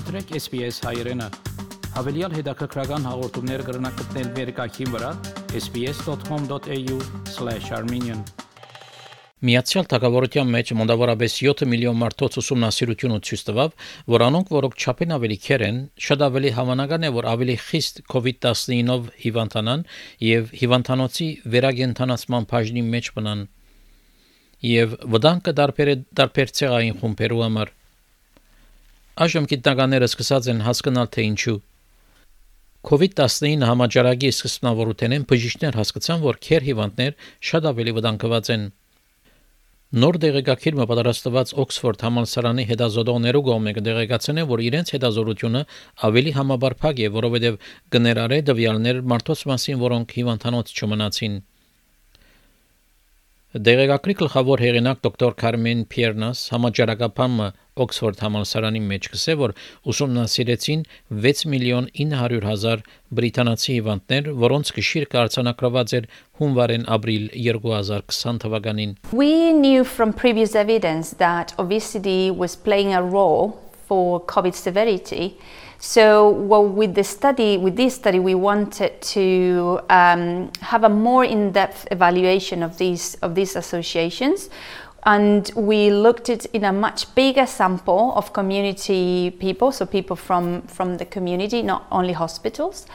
մտրեք SPS հայերեն։ Հավելյալ հետաքրքրական հաղորդումներ կգրնակցնել վերկայքին վրա sps.com.au/armenian Միացյալ Թագավորության մեջ մոնդավորապես 7 միլիոն մարդոց ուսումնասիրությունը ցույց տվավ, որ անոնք, որոնք չափեն ավելի քեր են, շատ ավելի հավանական է, որ ավելի խիստ COVID-19-ով հիվանդանան եւ հիվանդանոցի վերագենթանացման բաժնի մեջ մնան եւ վտանգը դարբեր դարբեր ցեղային խումբերու համար։ Այժմ գիտնականները սկսած են հասկանալ թե ինչու COVID-19 համաճարակի սկզբնավորութենեն բժիշկներ հասկացան, որ քեր հիվանդներ շատ ավելի վտանգված են Նոր դեղեկագիրը պատրաստված Օքսֆորդ համալսարանի հետազոտողներու կողմէ կդեղեկացնեն, որ իրենց հետազոտությունը ավելի համաբարփակ է, որովհետև կներառե դվյալներ մարդոց մասին, որոնք հիվանդանոց չմնացին։ Դեղեկագրի գլխավոր հեղինակ դոկտոր Կարմեն Պիերնաս համաճարակապամը Օքսֆորդ համալսարանի մեջ գսե որ ուսումնասիրեցին 6 միլիոն 900 հազար բրիտանացի հիվանդներ, որոնց գշիր կարծանակրված էր հունվարեն ապրիլ 2020 թվականին։ We knew from previous evidence that obesity was playing a role for COVID severity. So, well, with the study, with this study, we wanted to um, have a more in-depth evaluation of these of these associations, and we looked at in a much bigger sample of community people, so people from from the community, not only hospitals.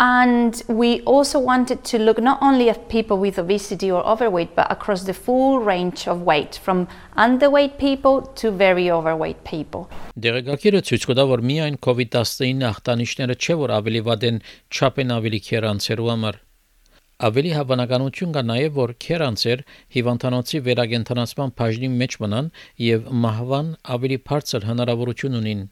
And we also wanted to look not only at people with obesity or overweight, but across the full range of weight, from underweight people to very overweight people. Դերակակիրը ցույց կտա, որ միայն COVID-19 ախտանիշները չէ, որ ավելի վատ են չափեն ավելի քերանցերու համար։ Ավելի հավանականություն կա նաև, որ քերանցեր հիվանդանոցի վերագենթանացման բաժնի մեջ մնան եւ մահվան ավելի բարձր հնարավորություն ունին։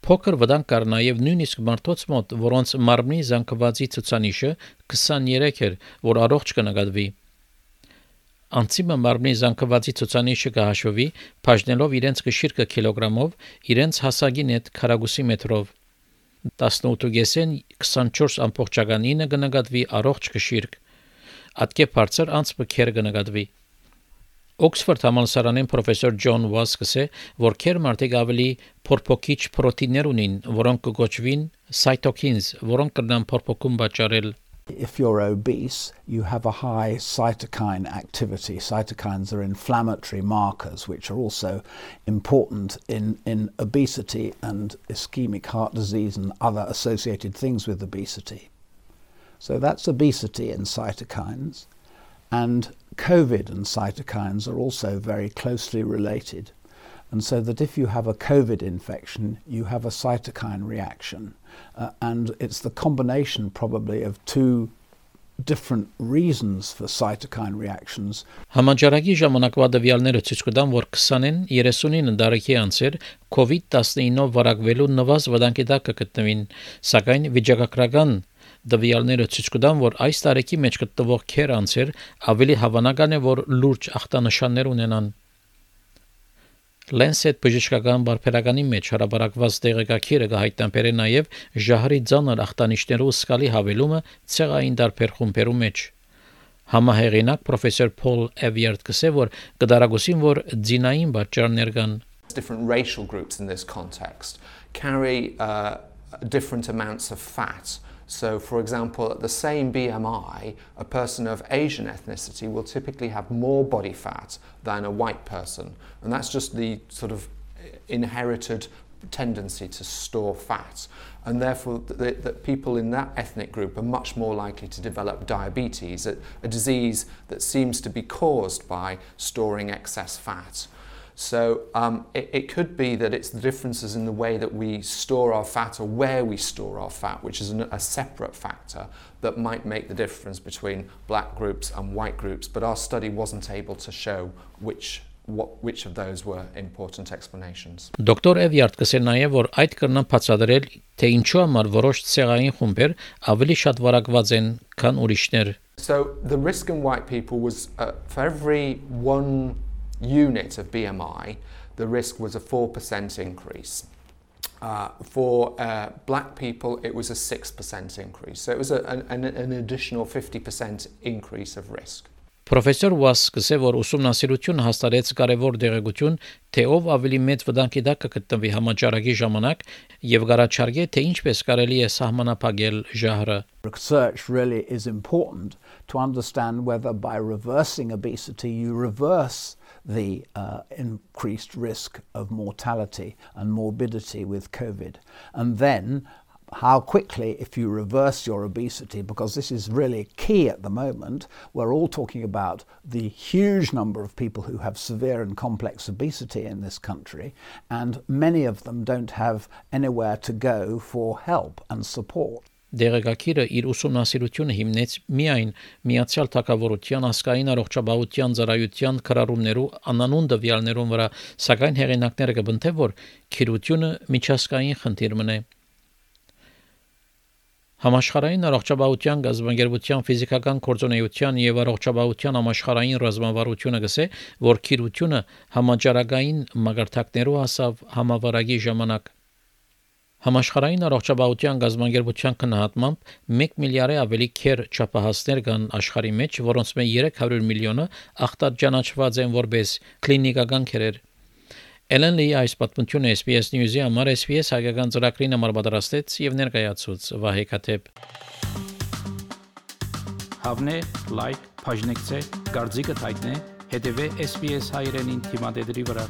Փոքր վտանգ կար նաև նույնիսկ մարդոց մոտ, որոնց մարմնի զանգվածի ցուցանիշը 23 էր, որ առողջ կնկատվի։ Անցիմը մարմնի զանգվածի ցուցանիշը կհաշվի, բաժնելով իրենց գշիրկը կիլոգրամով, իրենց հասակին հետ քառակուսի մետրով։ 18-ին 24.9 կնկատվի առողջ գշիրկ։ Ատկե բարձր անցը քեր կնկատվի։ Օքսֆորդ համալսարանին պրոֆեսոր Ջոն Վասկսը, որ քեր մարդիկ ավելի փորփոքիչ պրոտիններ ունին, որոնք կոչվին cytokines, որոնք կնան փորփոքում բաճարել If you're obese, you have a high cytokine activity. Cytokines are inflammatory markers, which are also important in, in obesity and ischemic heart disease and other associated things with obesity. So that's obesity and cytokines. And COVID and cytokines are also very closely related. And so that if you have a COVID infection, you have a cytokine reaction. Uh, and it's the combination probably of two different reasons for cytokine reactions. Համաճարակի ժամանակվա դվյալները ցույց կտան, որ 20-ին 39 տարեկի անձեր COVID-19-ով վարակվելու նվազ վտանգի տակ կգտնվին, սակայն վիճակագրական Դվյալները ցույց կտան, որ այս տարեկի մեջ գտնվող քեր անձեր ավելի հավանական է, որ լուրջ ախտանշաններ ունենան։ Lancet բժշկական բարբերականի մեջ հարաբերակված դեղեկագիրը կհայտնաբերե նաև ժահրի ցաներ ախտանիշներու սկալի հավելումը ցեղային դարբեր խումբերու մեջ։ Համահեղինակ պրոֆեսոր Փոլ Էվիարդ կսե որ կդարագուսին որ ձինային բաժաններ կան different racial groups in this context carry uh, different amounts of fat So, for example, at the same BMI, a person of Asian ethnicity will typically have more body fat than a white person. And that's just the sort of inherited tendency to store fat. And therefore, that people in that ethnic group are much more likely to develop diabetes, a, a disease that seems to be caused by storing excess fat. So um, it, it, could be that it's the differences in the way that we store our fat or where we store our fat, which is an, a separate factor that might make the difference between black groups and white groups. But our study wasn't able to show which what, which of those were important explanations. Դոկտոր Էվիարդ կսեր նաև որ այդ կրնան բացատրել թե ինչու համար որոշ ցեղային խումբեր ավելի շատ վարակված են քան ուրիշներ. So the risk in white people was uh, for every one unit of BMI, the risk was a 4% increase. Uh, for uh, black people, it was a 6% increase. So it was a, an, an additional 50% increase of risk. Պրոֆեսոր Վասկսը որ ուսումնասիրությունը հաստատեց կարևոր դեղեցություն, թե ով ավելի մեծ վտանգի տակ կգտնվի համաճարակի ժամանակ եւ գարաչարգե թե ինչպես կարելի է սահմանափակել ժահրը։ Research really is important to understand whether by reversing obesity you reverse the uh, increased risk of mortality and morbidity with COVID. And then how quickly, if you reverse your obesity, because this is really key at the moment, we're all talking about the huge number of people who have severe and complex obesity in this country, and many of them don't have anywhere to go for help and support. Դեղեկագիրը իր ուսումնասիրությունը հիմնեց միայն Միացյալ Թագավորության ասկային առողջապահության ծառայության քրարումներու անանուն դվյալներուն վրա, սակայն հեղինակները կբնթե որ քիրությունը միջազգային խնդիր մնե։ Համաշխարհային առողջապահության գազբանգերության ֆիզիկական կորձոնեության եւ առողջապահության համաշխարհային ռազմավարությունը գսե, որ քիրությունը համաճարակային մագարտակներով հասավ համավարակի ժամանակ Համաշխարհային առողջապահության գազբանգերության քննադատմամբ 1 միլիարդ ավելի քեր չափահասներ կան աշխարհի մեջ, որոնց մեջ 300 միլիոնը ախտաճանաչված են որպես կլինիկական քերեր։ Էլեն Լի այս պատմությունը SPS News-ի համար SPS հայկական ծրագրին համար պատրաստեց եւ ներկայացուց Վահե Քաթեփ։ Հավնե լայք, բաժնեկցե, դարձիկը թայտնե, հետեւե SPS հայրենին թիմադեդի վրա։